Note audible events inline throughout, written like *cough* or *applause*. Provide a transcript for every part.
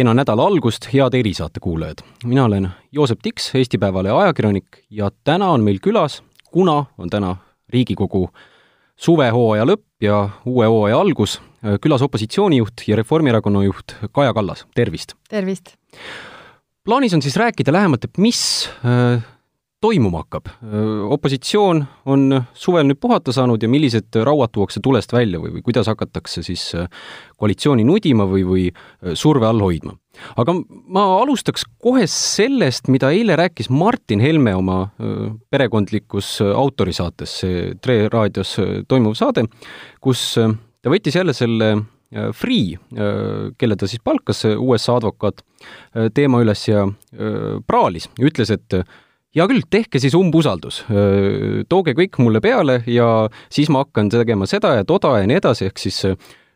kena nädala algust, head erisaate kuulajad! mina olen Joosep Tiks, Eesti Päevalehe ajakirjanik ja täna on meil külas, kuna on täna Riigikogu suvehooaja lõpp ja uue hooaja algus, külas opositsioonijuht ja Reformierakonna juht Kaja Kallas, tervist! tervist! plaanis on siis rääkida lähemalt, et mis äh, toimuma hakkab. opositsioon on suvel nüüd puhata saanud ja millised rauad tuuakse tulest välja või, või kuidas hakatakse siis koalitsiooni nudima või, või surve all hoidma. aga ma alustaks kohe sellest, mida eile rääkis Martin Helme oma perekondlikus autorisaates, see Tre raadios toimuv saade, kus ta võttis jälle selle Free, kelle ta siis palkas, USA advokaat, teema üles ja praalis, ütles, et hea küll, tehke siis umbusaldus, tooge kõik mulle peale ja siis ma hakkan tegema seda ja toda ja nii edasi, ehk siis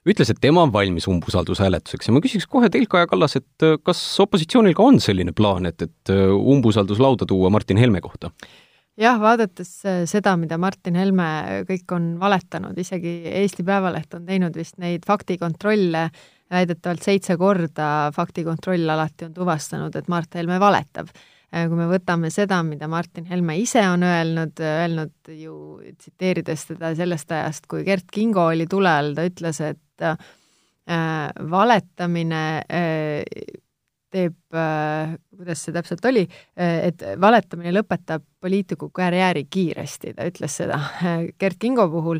ütles, et tema on valmis umbusaldushääletuseks. Ja ma küsiks kohe teilt, Kaja Kallas, et kas opositsioonil ka on selline plaan, et, et umbusaldus lauda tuua Martin Helme kohta? jah, vaadates seda, mida Martin Helme kõik on valetanud, isegi Eesti Päevaleht on teinud vist neid faktikontrolle, väidetavalt seitse korda faktikontroll alati on tuvastanud, et Mart Helme valetab. Äh, kui me võtame seda, mida Martin Helme ise on öelnud, öelnud ju tsiteerides teda sellest ajast, kui Gert Kingo oli tule all, ta ütles, et äh, valetamine äh, teeb äh,, kuidas see täpselt oli äh,, et valetamine lõpetab poliitiku karjääri kiiresti, ta ütles seda. *laughs* Gert Kingo puhul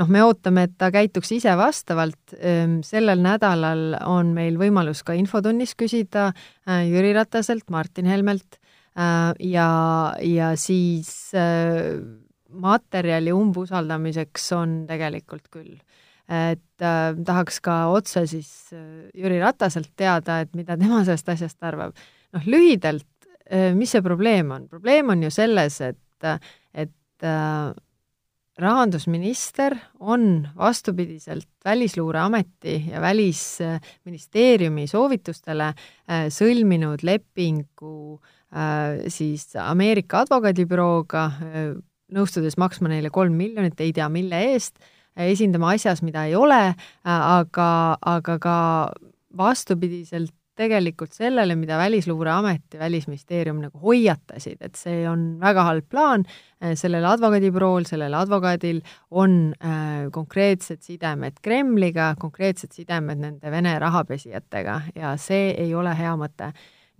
noh, me ootame, et ta käituks ise vastavalt, ähm, sellel nädalal on meil võimalus ka infotunnis küsida äh, Jüri Rataselt, Martin Helmelt Äh, ja, ja siis äh, materjali umbusaldamiseks on tegelikult küll. et äh, tahaks ka otse siis äh, Jüri Rataselt teada, et mida tema sellest asjast arvab. noh, lühidalt äh,, mis see probleem on? probleem on ju selles, et, et äh, rahandusminister on vastupidiselt Välisluureameti ja Välisministeeriumi soovitustele äh, sõlminud lepingu äh, Äh, siis Ameerika advokaadibürooga, äh, nõustudes maksma neile kolm miljonit, ei tea mille eest, äh, esindama asjas, mida ei ole, aga, aga ka vastupidiselt tegelikult sellele, mida Välisluureamet ja Välisministeerium nagu hoiatasid, et see on väga halb plaan, sellel advokaadibürool, sellel advokaadil on äh, konkreetsed sidemed Kremliga, konkreetsed sidemed nende Vene rahapesijatega ja see ei ole hea mõte.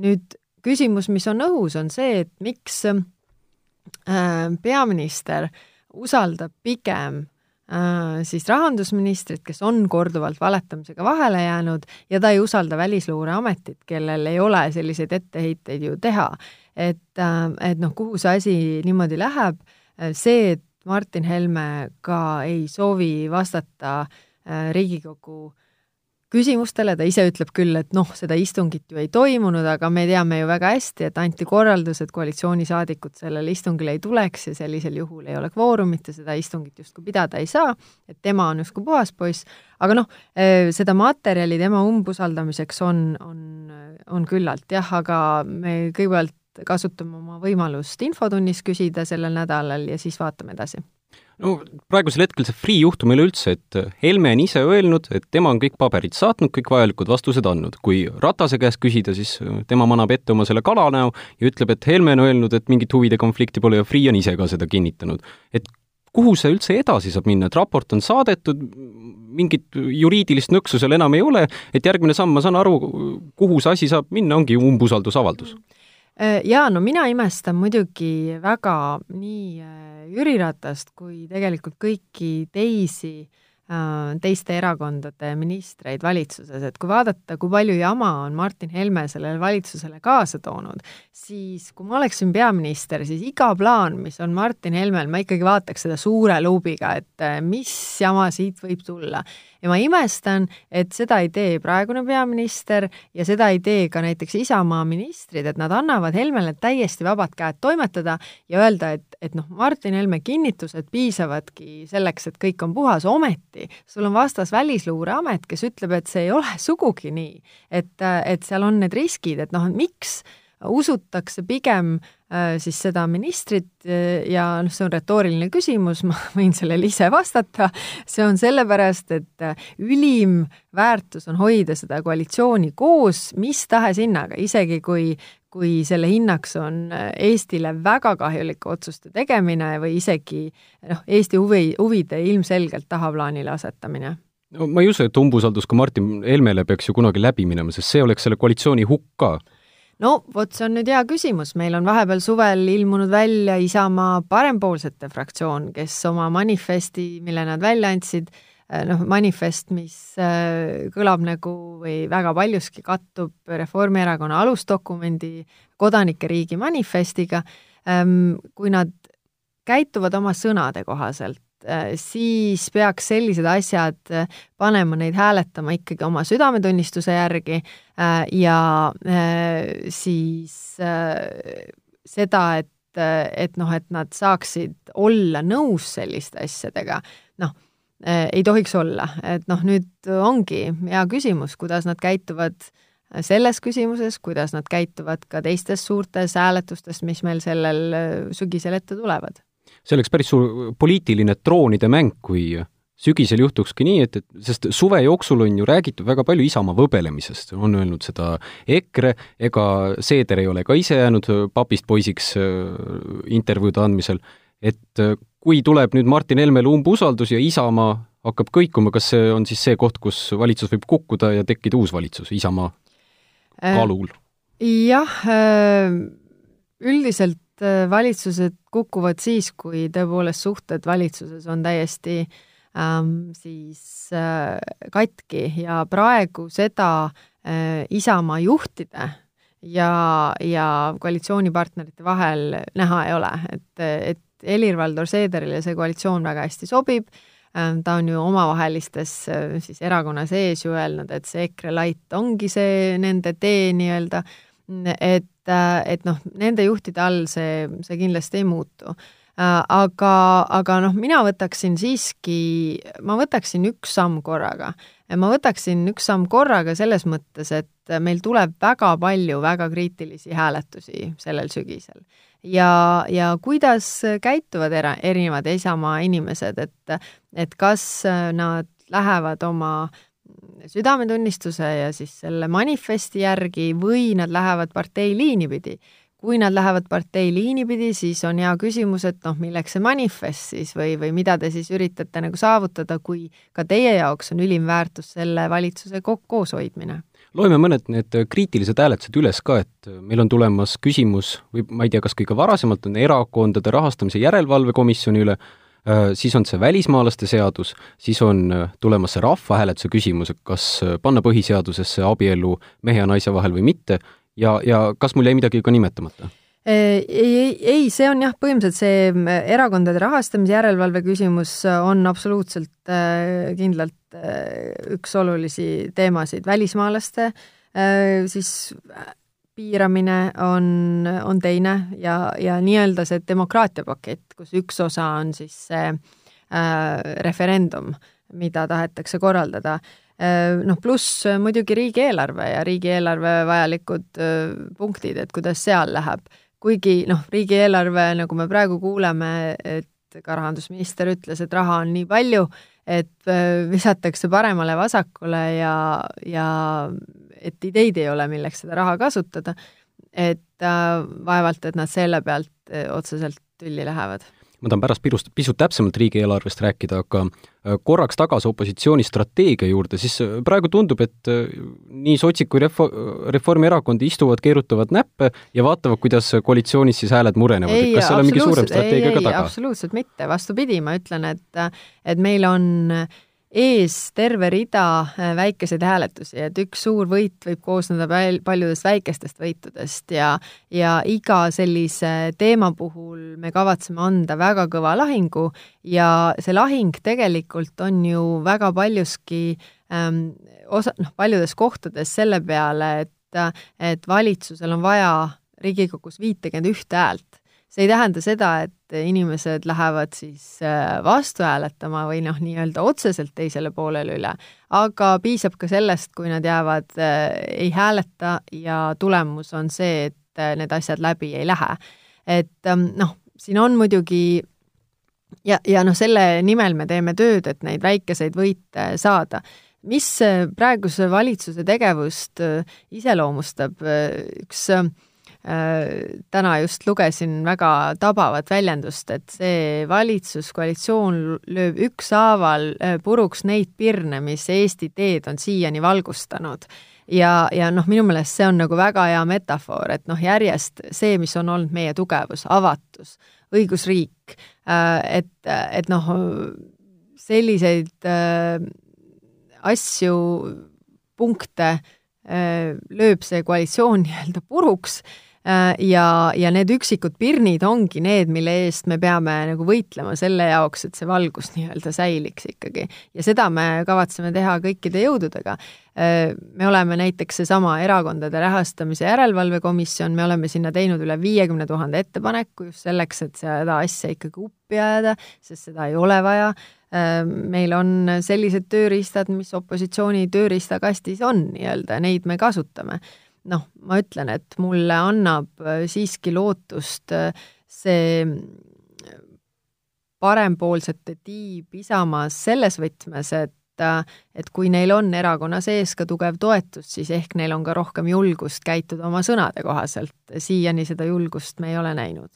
nüüd küsimus, mis on õhus, on see, et miks äh, peaminister usaldab pigem äh, siis rahandusministrit, kes on korduvalt valetamisega vahele jäänud ja ta ei usalda Välisluureametit, kellel ei ole selliseid etteheiteid ju teha. et, äh, et noh, kuhu see asi niimoodi läheb, see, et Martin Helme ka ei soovi vastata Riigikogu küsimustele, ta ise ütleb küll, et noh, seda istungit ju ei toimunud, aga me teame ju väga hästi, et anti korraldus, et koalitsioonisaadikud sellele istungile ei tuleks ja sellisel juhul ei ole kvoorumit ja seda istungit justkui pidada ei saa, et tema on justkui puhas poiss, aga noh, eh, seda materjali tema umbusaldamiseks on, on, on küllalt jah, aga me kõigepealt kasutame oma võimalust infotunnis küsida sellel nädalal ja siis vaatame edasi no praegusel hetkel see Freeh juhtum üleüldse, et Helme on ise öelnud, et tema on kõik paberid saatnud, kõik vajalikud vastused andnud. kui Ratase käest küsida, siis tema manab ette oma selle kalanäo ja ütleb, et Helme on öelnud, et mingit huvide konflikti pole ja Freeh on ise ka seda kinnitanud. et kuhu see üldse edasi saab minna, et raport on saadetud, mingit juriidilist nõksu seal enam ei ole, et järgmine samm, ma saan aru, kuhu see asi saab minna, ongi umbusaldusavaldus mm Äh, jaa, no mina imestan muidugi väga nii äh, Jüri Ratast kui tegelikult kõiki teisi äh, teiste erakondade ministreid valitsuses, et kui vaadata, kui palju jama on Martin Helme sellele valitsusele kaasa toonud, siis kui ma oleksin peaminister, siis iga plaan, mis on Martin Helmel, ma ikkagi vaataks seda suure luubiga, et mis jama siit võib tulla ja ma imestan, et seda ei tee praegune peaminister ja seda ei tee ka näiteks Isamaa ministrid, et nad annavad Helmele täiesti vabad käed toimetada ja öelda, et, et noh, Martin Helme kinnitused piisavadki selleks, et kõik on puhas, ometi sul on vastas Välisluureamet, kes ütleb, et see ei ole sugugi nii. et, et seal on need riskid, et noh, miks usutakse pigem äh, siis seda ministrit äh, ja noh, see on retooriline küsimus, *laughs* ma võin sellele ise vastata, see on sellepärast, et äh, ülim väärtus on hoida seda koalitsiooni koos mis tahes hinnaga, isegi kui kui selle hinnaks on Eestile väga kahjulike otsuste tegemine või isegi noh, Eesti huvi, huvide ilmselgelt tahaplaanile asetamine. No ma ei usu, et umbusaldus ka Martin Helmele peaks ju kunagi läbi minema, sest see oleks selle koalitsiooni hukk ka no vot, see on nüüd hea küsimus, meil on vahepeal suvel ilmunud välja Isamaa parempoolsete fraktsioon, kes oma manifesti, mille nad välja andsid, eh, noh, manifest, mis eh, kõlab nagu või väga paljuski kattub Reformierakonna alusdokumendi kodanike riigi manifestiga, ehm, kui nad käituvad oma sõnade kohaselt, siis peaks sellised asjad äh, panema neid hääletama ikkagi oma südametunnistuse järgi äh, ja siis seda, et, et noh, et nad saaksid olla nõus selliste asjadega, noh, ei tohiks olla, et noh, nüüd ongi hea küsimus, kuidas nad käituvad selles küsimuses, kuidas nad käituvad ka teistes suurtes hääletustes, mis meil sellel sügisel ette tulevad see oleks päris suur poliitiline troonide mäng, kui sügisel juhtukski nii, et, et sest suve jooksul on ju räägitud väga palju Isamaa võbelemisest, on öelnud seda EKRE, ega Seeder ei ole ka ise jäänud papist poisiks äh, intervjuude andmisel, et äh, kui tuleb nüüd Martin Helmele umbusaldus ja Isamaa hakkab kõikuma, kas see on siis see koht, kus valitsus võib kukkuda ja tekkida uus valitsus Isamaa äh, kaalul? jah, üldiselt Äh, valitsused kukuvad siis, kui tõepoolest suhted valitsuses on täiesti ähm, siis äh, katki. Ja praegu seda äh, Isamaa juhtide ja, ja koalitsioonipartnerite vahel näha ei ole, et, et Helir-Valdor Seederile see koalitsioon väga hästi sobib. Ähm,, ta on ju omavahelistes äh, siis erakonna sees ju öelnud, et see EKRE Light ongi see nende tee nii-öelda, et et, noh, nende juhtide all see, see kindlasti ei muutu. aga, aga noh, mina võtaksin siiski, ma võtaksin üks samm korraga. ma võtaksin üks samm korraga selles mõttes, et meil tuleb väga palju väga kriitilisi hääletusi sellel sügisel. ja, ja kuidas käituvad era-, erinevad Isamaa inimesed, et, et kas nad lähevad oma südametunnistuse ja siis selle manifesti järgi või nad lähevad partei liini pidi. kui nad lähevad partei liini pidi, siis on hea küsimus, et noh, milleks see manifest siis või, või mida te siis üritate nagu saavutada, kui ka teie jaoks on ülim väärtus selle valitsuse kooshoidmine loeme mõned need kriitilised hääletused üles ka, et meil on tulemas küsimus või ma ei tea, kas kõige varasemalt on erakondade rahastamise järelevalve komisjoni üle, siis on see välismaalaste seadus, siis on äh, tulemas see rahvahääletuse küsimus, kas äh, panna põhiseadusesse abielu mehe ja naise vahel või mitte ja, ja kas mul jäi midagi ka nimetamata? ei, ei, ei, see on jah, põhimõtteliselt see erakondade rahastamise järelevalve küsimus on absoluutselt kindlalt üks olulisi teemasid, välismaalaste siis piiramine on, on teine ja, ja nii-öelda see demokraatia pakett, kus üks osa on siis see äh, referendum, mida tahetakse korraldada äh,. noh, pluss muidugi riigieelarve ja riigieelarve vajalikud äh, punktid, et kuidas seal läheb. kuigi noh, riigieelarve, nagu me praegu kuuleme, et ka rahandusminister ütles, et raha on nii palju, et äh, visatakse paremale-vasakule ja, ja et ideid ei ole, milleks seda raha kasutada, et äh, vaevalt, et nad selle pealt äh, otseselt tülli lähevad ma tahan pärast pirust, pisut täpsemalt riigieelarvest rääkida, aga äh, korraks tagasi opositsiooni strateegia juurde, siis äh, praegu tundub, et nii sotsid kui refo-, Reformierakond istuvad, keerutavad näppe ja vaatavad, kuidas koalitsioonis siis hääled murenevad, et kas seal on mingi suurem strateegia ei, ka taga? absoluutselt mitte, vastupidi, ma ütlen, et et meil on äh, ees terve rida äh, väikeseid hääletusi, et üks suur võit võib koosneda paljudest väikestest võitudest ja ja iga sellise teema puhul me kavatseme anda väga kõva lahingu ja see lahing tegelikult on ju väga paljuski ähm, osa, noh, paljudes kohtades selle peale, et et valitsusel on vaja Riigikogus viitekümmet ühte häält see ei tähenda seda, et inimesed lähevad siis äh, vastu hääletama või noh, nii-öelda otseselt teisele poolele üle, aga piisab ka sellest, kui nad jäävad, äh, ei hääleta ja tulemus on see, et need asjad läbi ei lähe. et ähm, noh, siin on muidugi ja, ja noh, selle nimel me teeme tööd, et neid väikeseid võite saada mis praeguse valitsuse tegevust iseloomustab, üks täna just lugesin väga tabavat väljendust, et see valitsuskoalitsioon lööb ükshaaval puruks neid pirne, mis Eesti teed on siiani valgustanud. Ja, ja noh, minu meelest see on nagu väga hea metafoor, et noh, järjest see, mis on olnud meie tugevus, avatus, õigusriik, et, et noh, selliseid asju, punkte lööb see koalitsioon *laughs* nii-öelda puruks Äh, ja, ja need üksikud pirnid ongi need, mille eest me peame nagu võitlema selle jaoks, et see valgus *laughs* nii-öelda säiliks ikkagi. ja seda me kavatseme teha kõikide jõududega. Äh, me oleme näiteks seesama Erakondade Rahastamise Järelevalve Komisjon, me oleme sinna teinud üle viiekümne tuhande ettepaneku just selleks, et seda asja ikkagi uppi ajada, sest seda ei ole vaja äh, meil on sellised tööriistad, mis opositsiooni tööriistakastis on nii-öelda, neid me kasutame noh, ma ütlen, et mulle annab äh, siiski lootust äh, see äh, parempoolsete tiib Isamaas selles võtmes, et et kui neil on erakonna sees ka tugev toetus, siis ehk neil on ka rohkem julgust käituda oma sõnade kohaselt. siiani seda julgust me ei ole näinud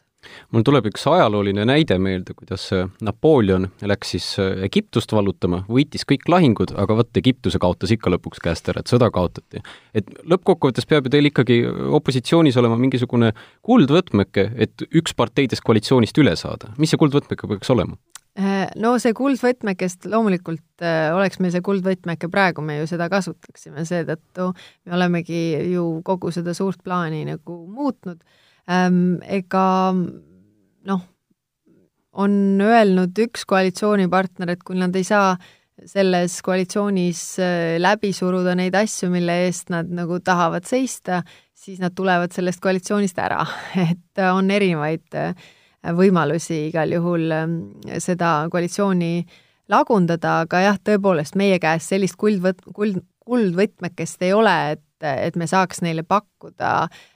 mul tuleb üks ajalooline näide meelde, kuidas äh, Napoleon läks siis äh, Egiptust vallutama, võitis kõik lahingud, aga vot Egiptuse kaotas ikka lõpuks käest ära, et sõda kaotati. et lõppkokkuvõttes peab ju teil ikkagi opositsioonis olema mingisugune kuldvõtmeke, et üks parteidest koalitsioonist üle saada. mis see kuldvõtmeke peaks olema? Äh, no see kuldvõtmekest loomulikult oleks meil see kuldvõtmeke praegu, me ju seda kasutaksime, seetõttu me olemegi ju kogu seda suurt plaani nagu muutnud. Ega noh, on öelnud üks koalitsioonipartner, et kui nad ei saa selles koalitsioonis äh, läbi suruda neid asju, mille eest nad nagu tahavad seista, siis nad tulevad sellest koalitsioonist ära, *laughs* et on erinevaid äh, võimalusi igal juhul ähm, seda koalitsiooni lagundada, aga jah, tõepoolest meie käes sellist kuldvõt-, kuld, kuldvõtmekest ei ole, et, et me saaks neile pakkuda äh, Äh,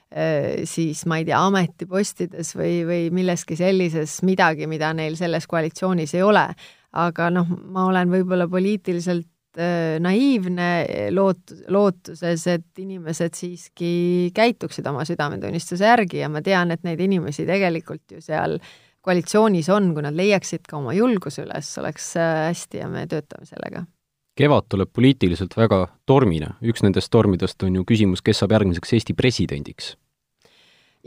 siis ma ei tea, ametipostides või, või milleski sellises midagi, mida neil selles koalitsioonis ei ole. aga noh, ma olen võib-olla poliitiliselt äh, naiivne loot-, lootuses, et inimesed siiski käituksid oma südametunnistuse järgi ja ma tean, et neid inimesi tegelikult ju seal koalitsioonis on, kui nad leiaksid ka oma julguse üles, oleks äh, hästi ja me töötame sellega kevad tuleb poliitiliselt väga tormine, üks nendest tormidest on ju küsimus, kes saab järgmiseks Eesti presidendiks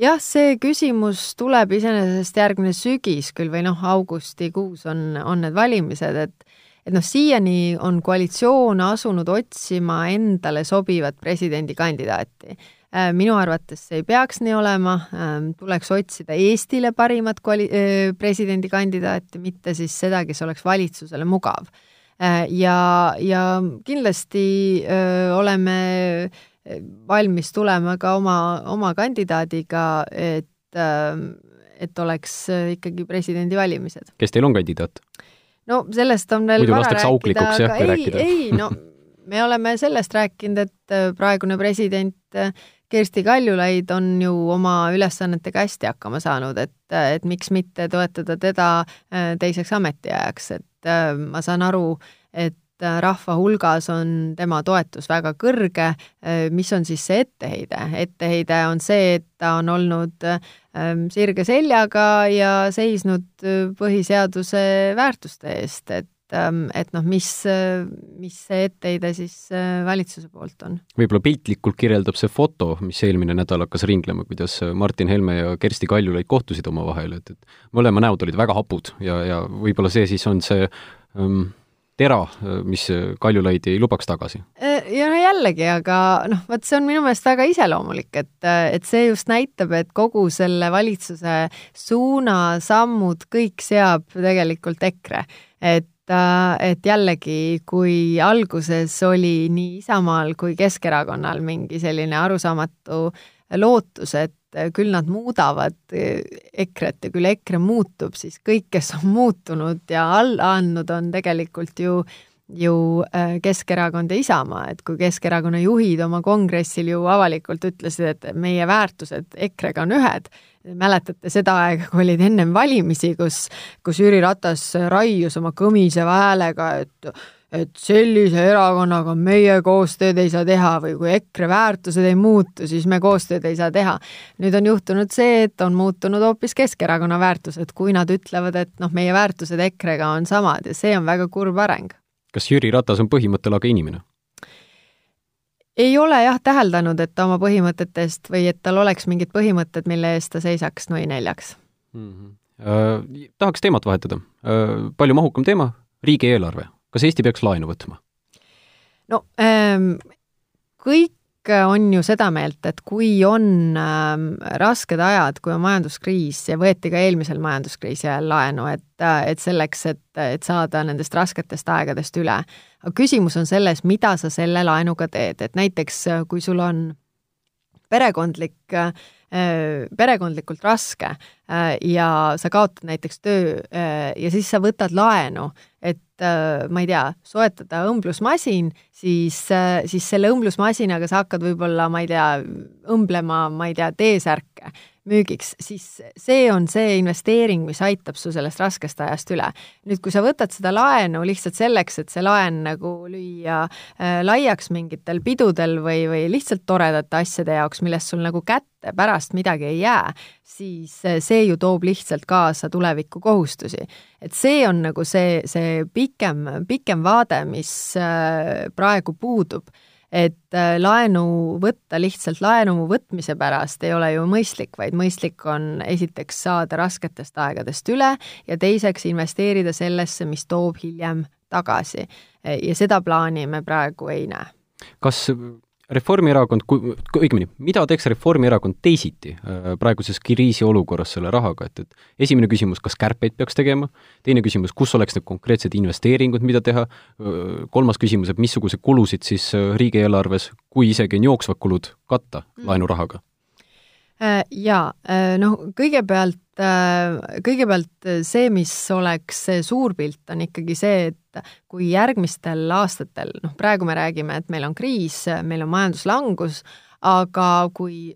jah, see küsimus tuleb iseenesest järgmine sügis küll või noh, augustikuus on, on need valimised, et et noh, siiani on koalitsioon asunud otsima endale sobivat presidendikandidaati. Äh, minu arvates see ei peaks nii olema, ähm, tuleks otsida Eestile parimat kvali-, äh, presidendikandidaati, mitte siis seda, kes oleks valitsusele mugav. Äh, ja, ja kindlasti öö, oleme öö, valmis tulema ka oma, oma kandidaadiga, et, et oleks äh, ikkagi presidendivalimised. kes teil on kandidaat? no sellest on veel muidu lastakse auklikuks jah, kui rääkida. ei, no *laughs* me oleme sellest rääkinud, et äh, praegune president äh, Kersti Kaljulaid on ju oma ülesannetega hästi hakkama saanud, et, et miks mitte toetada teda teiseks ametiajaks, et ma saan aru, et Äh, rahva hulgas on tema toetus väga kõrge, äh, mis on siis see etteheide? etteheide on see, et ta on olnud ähm, sirge seljaga ja seisnud äh, põhiseaduse väärtuste eest, et et noh, mis, mis see etteheide siis valitsuse poolt on? võib-olla piltlikult kirjeldab see foto, mis eelmine nädal hakkas ringlema, kuidas Martin Helme ja Kersti Kaljulaid kohtusid omavahel, et, et mõlema näod olid väga hapud ja, ja võib-olla see siis on see um, tera, mis Kaljulaidi ei lubaks tagasi? ja no jällegi, aga noh, vot see on minu meelest väga iseloomulik, et, et see just näitab, et kogu selle valitsuse suuna, sammud, kõik seab tegelikult EKRE. et et jällegi, kui alguses oli nii Isamaal kui Keskerakonnal mingi selline arusaamatu lootus, et küll nad muudavad EKRE-t ja küll EKRE muutub, siis kõik, kes on muutunud ja alla andnud, on tegelikult ju ju äh, Keskerakond ja Isamaa, et kui Keskerakonna juhid oma kongressil ju avalikult ütlesid, et meie väärtused EKRE-ga on ühed, mäletate seda aega, kui olid ennem valimisi, kus, kus Jüri Ratas raius oma kõmiseva häälega, et et sellise erakonnaga meie koostööd ei saa teha või kui EKRE väärtused ei muutu, siis me koostööd ei saa teha. nüüd on juhtunud see, et on muutunud hoopis Keskerakonna väärtused, kui nad ütlevad, et noh, meie väärtused EKRE-ga on samad ja see on väga kurb areng kas Jüri Ratas on põhimõttelage inimene? ei ole jah täheldanud, et ta oma põhimõtetest või et tal oleks mingid põhimõtted, mille eest ta seisaks nui neljaks mm. -hmm. Äh, tahaks teemat vahetada äh,. palju mahukam teema, riigieelarve. kas Eesti peaks laenu võtma? no ähm, kõik on ju seda meelt, et kui on äh, rasked ajad, kui on majanduskriis ja võeti ka eelmisel majanduskriisi ajal laenu, et, äh, et selleks, et, et saada nendest rasketest aegadest üle. aga küsimus on selles, mida sa selle laenuga teed, et näiteks äh, kui sul on perekondlik äh, perekondlikult raske ja sa kaotad näiteks töö ja siis sa võtad laenu, et ma ei tea, soetada õmblusmasin, siis, siis selle õmblusmasinaga sa hakkad võib-olla, ma ei tea, õmblema, ma ei tea, T-särke müügiks, siis see on see investeering, mis aitab su sellest raskest ajast üle. nüüd, kui sa võtad seda laenu lihtsalt selleks, et see laen nagu lüüa äh, laiaks mingitel pidudel või, või lihtsalt toredate asjade jaoks, millest sul nagu kätte pärast midagi ei jää, siis äh, see ju toob lihtsalt kaasa tuleviku kohustusi. et see on nagu see, see pikem, pikem vaade, mis äh, praegu puudub et äh, laenu võtta lihtsalt laenu võtmise pärast ei ole ju mõistlik, vaid mõistlik on esiteks saada rasketest aegadest üle ja teiseks investeerida sellesse, mis toob hiljem tagasi. ja seda plaani me praegu ei näe. kas Reformierakond, õigemini, mida teeks Reformierakond teisiti äh, praeguses kriisiolukorras selle rahaga, et, et esimene küsimus, kas kärpeid peaks tegema, teine küsimus, kus oleks need konkreetsed investeeringud, mida teha, kolmas küsimus, et missuguseid kulusid siis äh, riigieelarves, kui isegi on jooksvad kulud, katta mm. laenurahaga? Jaa, noh, kõigepealt, kõigepealt see, mis oleks see suur pilt, on ikkagi see, et kui järgmistel aastatel, noh praegu me räägime, et meil on kriis, meil on majanduslangus, aga kui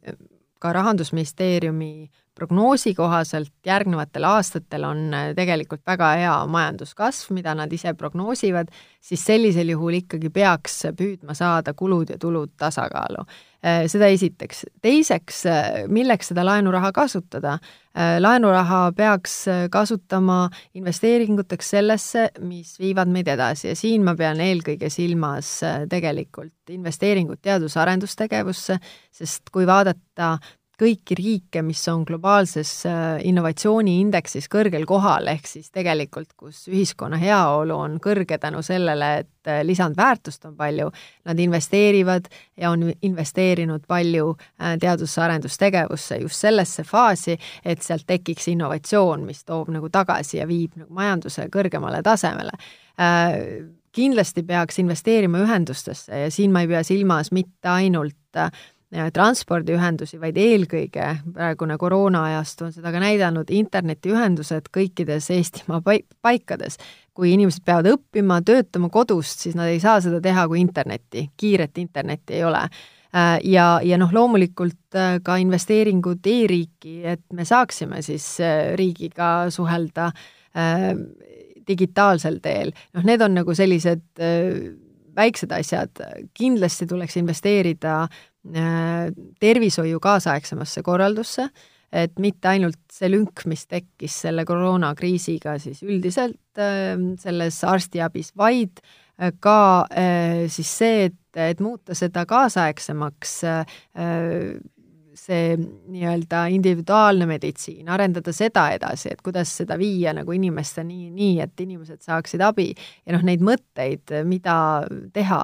ka Rahandusministeeriumi prognoosi kohaselt järgnevatel aastatel on tegelikult väga hea majanduskasv, mida nad ise prognoosivad, siis sellisel juhul ikkagi peaks püüdma saada kulud ja tulud tasakaalu. Äh, seda esiteks. teiseks, äh, milleks seda laenuraha kasutada? Äh, laenuraha peaks kasutama investeeringuteks sellesse, mis viivad meid edasi ja siin ma pean eelkõige silmas tegelikult investeeringut teadus-arendustegevusse, sest kui vaadata kõiki riike, mis on globaalses äh, innovatsiooniindeksis kõrgel kohal, ehk siis tegelikult, kus ühiskonna heaolu on kõrge tänu sellele, et äh, lisandväärtust on palju, nad investeerivad ja on investeerinud palju äh, teadus-arendustegevusse just sellesse faasi, et sealt tekiks innovatsioon, mis toob nagu tagasi ja viib nagu majanduse kõrgemale tasemele. Kindlasti peaks investeerima ühendustesse ja siin ma ei pea silmas mitte ainult transpordiühendusi, vaid eelkõige praegune koroonaajastu on seda ka näidanud, internetiühendused kõikides Eestimaa paikades. kui inimesed peavad õppima, töötama kodust, siis nad ei saa seda teha, kui internetti, kiiret internetti ei ole. Äh, ja, ja noh, loomulikult äh, ka investeeringud e-riiki, et me saaksime siis äh, riigiga suhelda äh, digitaalsel teel, noh, need on nagu sellised äh, väiksed asjad, kindlasti tuleks investeerida Äh, tervishoiu kaasaegsemasse korraldusse, et mitte ainult see lünk, mis tekkis selle koroonakriisiga siis üldiselt ähm, selles arstiabis, vaid äh, ka äh, siis see, et, et muuta seda kaasaegsemaks see nii-öelda individuaalne meditsiin, arendada seda edasi, et kuidas seda viia nagu inimesteni nii, nii, et inimesed saaksid abi ja noh, neid mõtteid, mida teha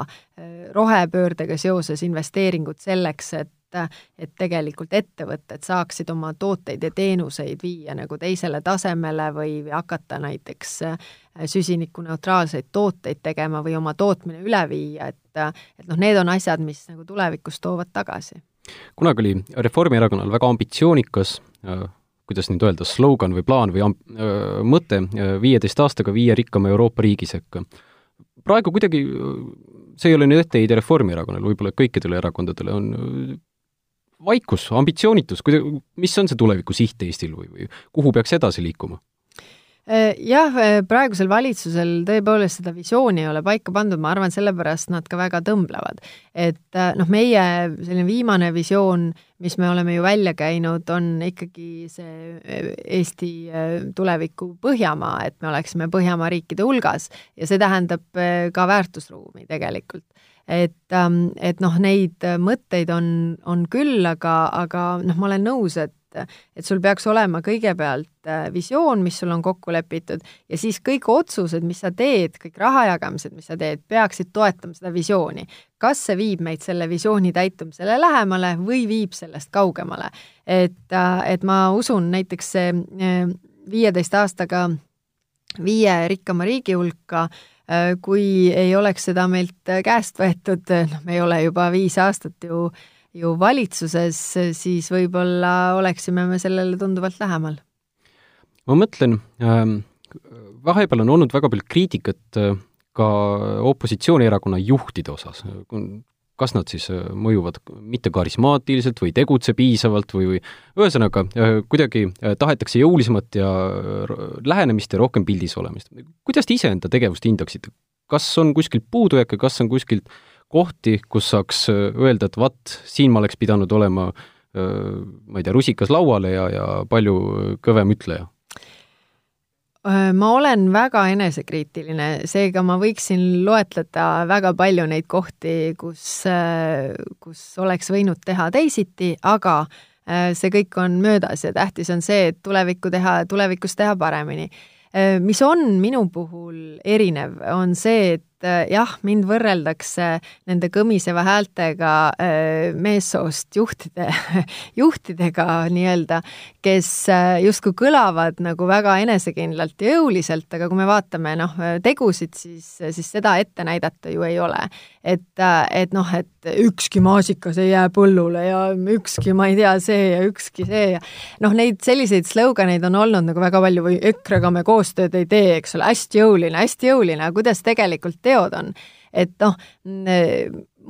rohepöördega seoses, investeeringud selleks, et et tegelikult ettevõtted saaksid oma tooteid ja teenuseid viia nagu teisele tasemele või hakata näiteks süsinikuneutraalseid tooteid tegema või oma tootmine üle viia, et et noh, need on asjad, mis nagu tulevikus toovad tagasi kunagi oli Reformierakonnal väga ambitsioonikas äh, kuidas nüüd öelda, slogan või plaan või amb-, äh, mõte äh, viieteist aastaga viie rikkama Euroopa riigi sekka. praegu kuidagi, see ei ole nüüd etteheide Reformierakonnale, võib-olla kõikidele erakondadele, on vaikus, ambitsioonitus, kuida-, mis on see tulevikusiht Eestil või, või kuhu peaks edasi liikuma? Äh, jah, äh, praegusel valitsusel tõepoolest seda visiooni ei ole paika pandud, ma arvan, sellepärast nad ka väga tõmblevad. et äh, noh, meie selline viimane visioon, mis me oleme ju välja käinud, on ikkagi see Eesti tuleviku Põhjamaa, et me oleksime Põhjamaa riikide hulgas ja see tähendab ka väärtusruumi tegelikult et, ähm, et noh, neid mõtteid on, on küll, aga, aga noh, ma olen nõus, et et sul peaks olema kõigepealt äh, visioon, mis sul on kokku lepitud ja siis kõik otsused, mis sa teed, kõik raha jagamised, mis sa teed, peaksid toetama seda visiooni. kas see viib meid selle visiooni täitumisele lähemale või viib sellest kaugemale? et, äh, et ma usun näiteks see äh, viieteist aastaga viie rikkama riigi hulka Äh, kui ei oleks seda meilt käest võetud, noh, me ei ole juba viis aastat ju, ju valitsuses, siis võib-olla oleksime me sellele tunduvalt lähemal. ma mõtlen ähm,, vahepeal on olnud väga palju kriitikat äh, ka opositsioonierakonna juhtide osas, kas nad siis äh, mõjuvad mitte karismaatiliselt või ei tegutse piisavalt või, või ühesõnaga, äh, kuidagi äh, tahetakse jõulisemat ja lähenemist ja rohkem pildis olemist. kuidas te iseenda tegevust hindaksite? kas on kuskilt puudujääke, kas on kuskilt kohti, kus saaks öelda, et vaat, siin ma oleks pidanud olema ma ei tea, rusikas lauale ja, ja palju kõvem ütleja? Äh, ma olen väga enesekriitiline, seega ma võiksin loetleda väga palju neid kohti, kus, äh, kus oleks võinud teha teisiti, aga äh, see kõik on möödas ja tähtis on see, et tulevikku teha, tulevikus teha paremini. mis on minu puhul erinev, on see, et et jah, mind võrreldakse nende kõmiseva häältega äh, meessoost juhtide, *laughs* juhtidega nii-öelda, kes äh, justkui kõlavad nagu väga enesekindlalt ja jõuliselt, aga kui me vaatame noh, tegusid, siis, siis seda ette näidata ju ei ole. et, äh, et noh, et ükski maasikas ei jää põllule ja ükski, ma ei tea, see ja ükski see ja noh, neid selliseid sloganeid on olnud nagu väga palju või EKRE-ga me koostööd ei tee, eks ole, hästi jõuline, hästi jõuline, aga kuidas tegelikult teha teod on. et noh,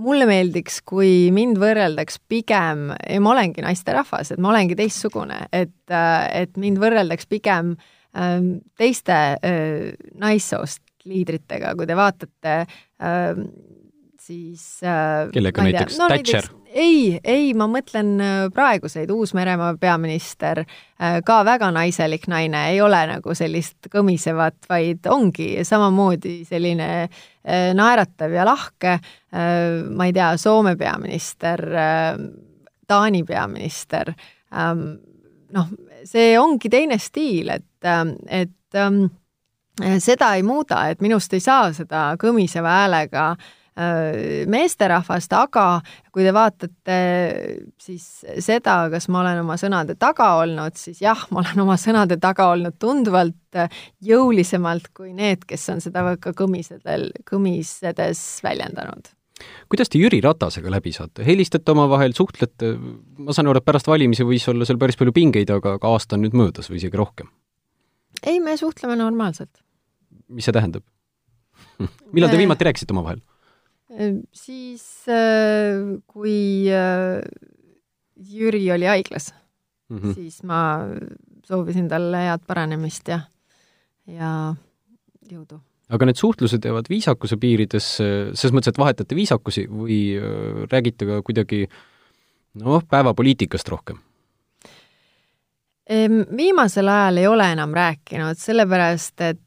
mulle meeldiks, kui mind võrreldaks pigem, ja ma olengi naisterahvas, et ma olengi teistsugune, et, et mind võrreldaks pigem ähm, teiste äh, naissoost liidritega, kui te vaatate ähm, siis äh, kellega näiteks, no, Thatcher? Ei, ei, ma mõtlen äh, praeguseid, Uus-Meremaa peaminister, äh, ka väga naiselik naine, ei ole nagu sellist kõmisevat, vaid ongi samamoodi selline äh, naeratav ja lahke, ma ei tea, Soome peaminister, Taani peaminister, ähm, noh, see ongi teine stiil, et, et ähm, seda ei muuda, et minust ei saa seda kõmiseva häälega Äh, meesterahvast, aga kui te vaatate siis seda, kas ma olen oma sõnade taga olnud, siis jah, ma olen oma sõnade taga olnud tunduvalt jõulisemalt kui need, kes on seda ka kõmisedel, kõmisedes väljendanud kuidas te Jüri Ratasega läbi saate, helistate omavahel, suhtlete, ma saan aru, et pärast valimisi võis olla seal päris palju pingeid, aga ka aasta on nüüd möödas või isegi rohkem? ei, me suhtleme normaalselt. mis see tähendab? *laughs* millal te viimati rääkisite omavahel? Siis äh, kui äh, Jüri oli haiglas mm, -hmm. siis ma soovisin talle head paranemist ja, ja jõudu. aga need suhtlused jäävad viisakuse piirides, selles mõttes, et vahetate viisakusi või äh, räägite ka kuidagi noh, päevapoliitikast rohkem? Viimasel ajal ei ole enam rääkinud, sellepärast et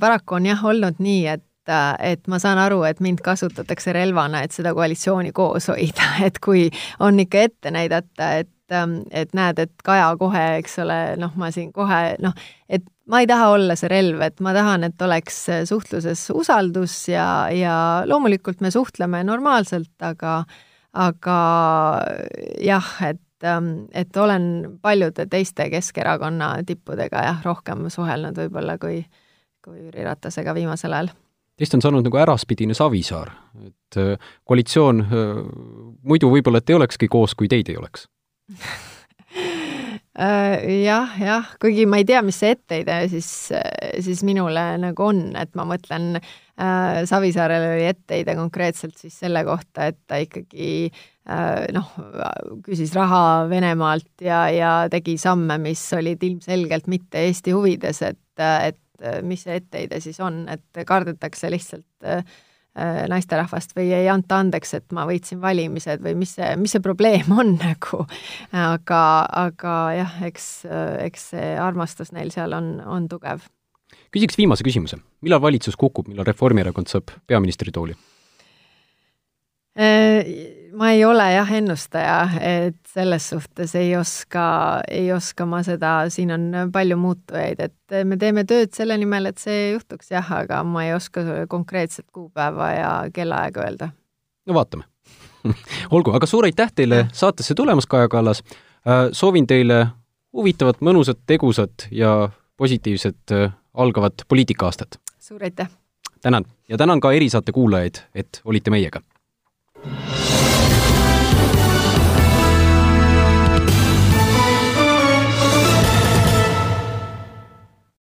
paraku on jah olnud nii, et et ma saan aru, et mind kasutatakse relvana, et seda koalitsiooni koos hoida, *laughs* et kui on ikka ette näidata, et et näed, et Kaja kohe, eks ole, noh, ma siin kohe noh, et ma ei taha olla see relv, et ma tahan, et oleks suhtluses usaldus ja, ja loomulikult me suhtleme normaalselt, aga aga jah, et et olen paljude teiste Keskerakonna tippudega jah, rohkem suhelnud võib-olla kui, kui Jüri Ratasega viimasel ajal Teist on saanud nagu äraspidine Savisaar, et äh, koalitsioon äh, muidu võib-olla, et ei olekski koos, kui teid ei oleks. *laughs* Jah, jah, kuigi ma ei tea, mis see etteheide siis, siis minule nagu on, et ma mõtlen äh,, Savisaarel oli etteheide konkreetselt siis selle kohta, et ta ikkagi äh, noh, küsis raha Venemaalt ja, ja tegi samme, mis olid ilmselgelt mitte Eesti huvides, et, et mis see etteheide siis on, et kardetakse lihtsalt äh, Äh, naisterahvast või ei anta andeks, et ma võitsin valimised või mis see, mis see probleem on *laughs* nagu. aga, aga jah, eks, eks see armastus neil seal on, on tugev. küsiks viimase küsimuse. millal valitsus kukub, millal Reformierakond saab peaministritooli? Äh, ma ei ole jah ennustaja, et selles suhtes ei oska, ei oska ma seda, siin on palju muutujaid, et me teeme tööd selle nimel, et see juhtuks jah, aga ma ei oska konkreetset kuupäeva ja kellaaega öelda. no vaatame *laughs* olgu, aga suur aitäh teile saatesse tulemast, Kaja Kallas. Äh, soovin teile huvitavat, mõnusat, tegusat ja positiivset äh, algavat poliitika-aastat. suur aitäh! tänan ja tänan ka erisaate kuulajaid, et olite meiega